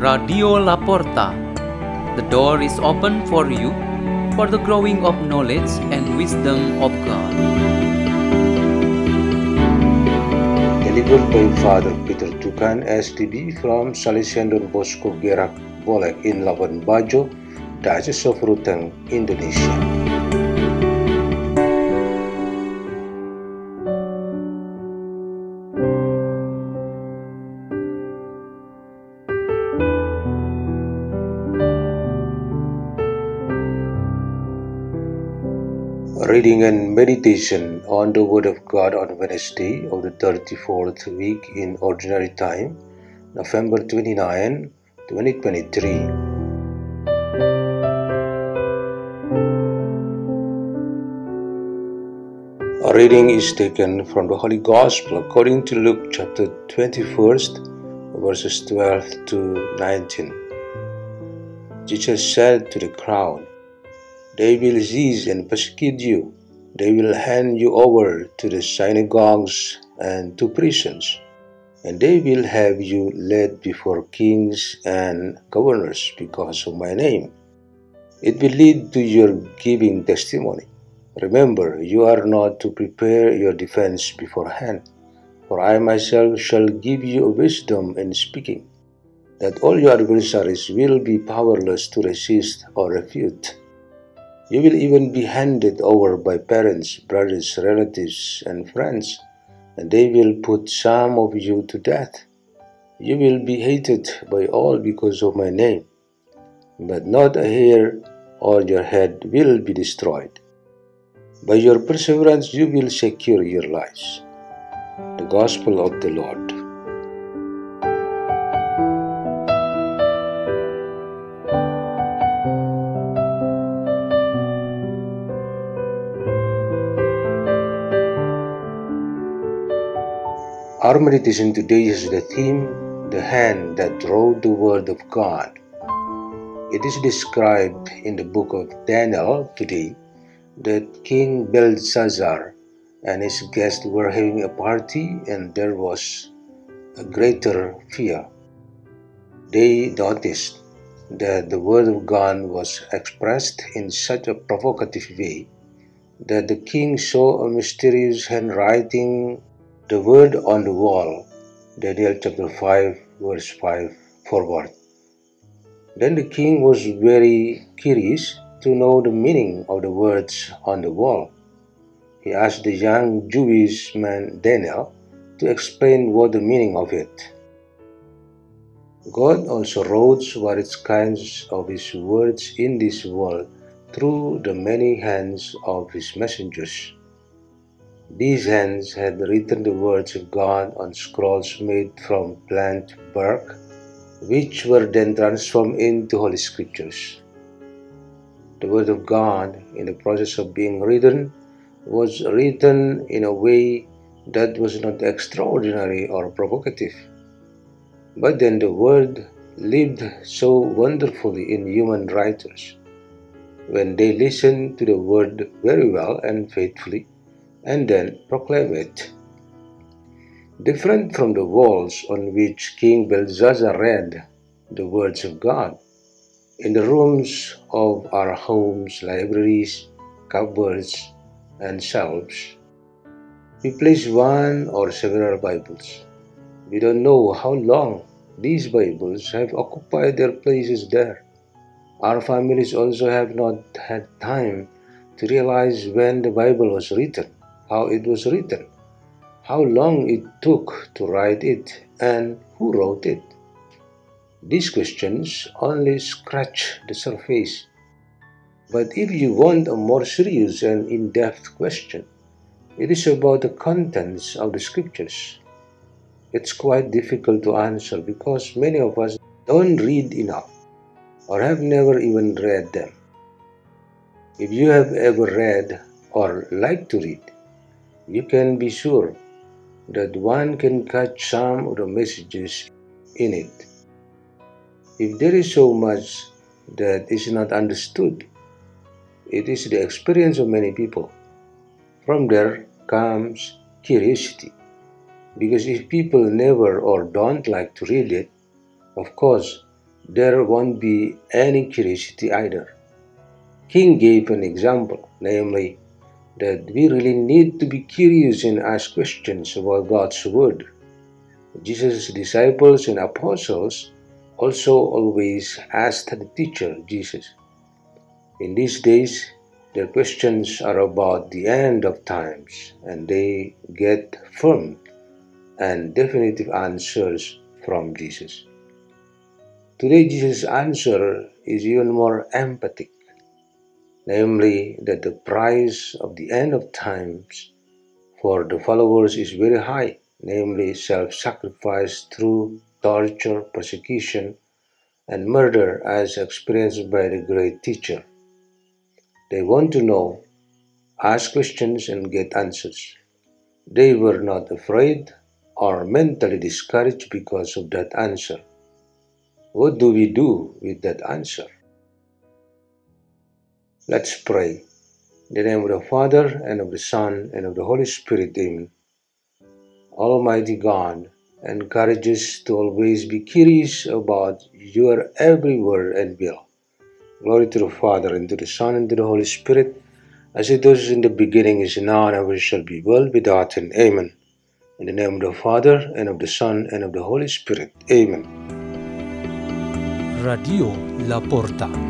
Radio La Porta. The door is open for you for the growing of knowledge and wisdom of God. Delivered by Father Peter Tukan, SDB from Salesian Don Bosco Gerak Boleng in Labuan Bajo, Diocese of Ruteng, Indonesia. Reading and meditation on the Word of God on Wednesday of the 34th week in Ordinary Time, November 29, 2023. A reading is taken from the Holy Gospel according to Luke chapter 21, verses 12 to 19. Jesus said to the crowd, They will seize and persecute you. They will hand you over to the synagogues and to prisons, and they will have you led before kings and governors because of my name. It will lead to your giving testimony. Remember, you are not to prepare your defense beforehand, for I myself shall give you wisdom in speaking, that all your adversaries will be powerless to resist or refute. You will even be handed over by parents, brothers, relatives, and friends, and they will put some of you to death. You will be hated by all because of my name, but not a hair on your head will be destroyed. By your perseverance, you will secure your lives. The Gospel of the Lord. Our meditation today is the theme The Hand That Wrote the Word of God. It is described in the book of Daniel today that King Belshazzar and his guests were having a party and there was a greater fear. They noticed that the word of God was expressed in such a provocative way that the king saw a mysterious handwriting the word on the wall. Daniel chapter 5, verse 5 forward. Then the king was very curious to know the meaning of the words on the wall. He asked the young Jewish man Daniel to explain what the meaning of it. God also wrote various kinds of his words in this world through the many hands of his messengers. These hands had written the words of God on scrolls made from plant bark, which were then transformed into Holy Scriptures. The Word of God, in the process of being written, was written in a way that was not extraordinary or provocative. But then the Word lived so wonderfully in human writers. When they listened to the Word very well and faithfully, and then proclaim it. Different from the walls on which King Belshazzar read the words of God, in the rooms of our homes, libraries, cupboards, and shelves, we place one or several Bibles. We don't know how long these Bibles have occupied their places there. Our families also have not had time to realize when the Bible was written how it was written, how long it took to write it, and who wrote it. These questions only scratch the surface. But if you want a more serious and in depth question, it is about the contents of the scriptures. It's quite difficult to answer because many of us don't read enough or have never even read them. If you have ever read or like to read, you can be sure that one can catch some of the messages in it. If there is so much that is not understood, it is the experience of many people. From there comes curiosity. Because if people never or don't like to read it, of course, there won't be any curiosity either. King gave an example, namely, that we really need to be curious and ask questions about God's Word. Jesus' disciples and apostles also always asked the teacher, Jesus. In these days, their questions are about the end of times and they get firm and definitive answers from Jesus. Today, Jesus' answer is even more emphatic, namely that the price of the end of times for the followers is very high, namely self sacrifice through torture, persecution, and murder as experienced by the great teacher. They want to know, ask questions, and get answers. They were not afraid or mentally discouraged because of that answer. What do we do with that answer? Let's pray. In the name of the Father, and of the Son, and of the Holy Spirit, Amen. Almighty God, encourage us to always be curious about your every word and will. Glory to the Father, and to the Son, and to the Holy Spirit, as it was in the beginning, is now, and ever shall be, world without end. Amen. In the name of the Father, and of the Son, and of the Holy Spirit. Amen. Radio La Porta.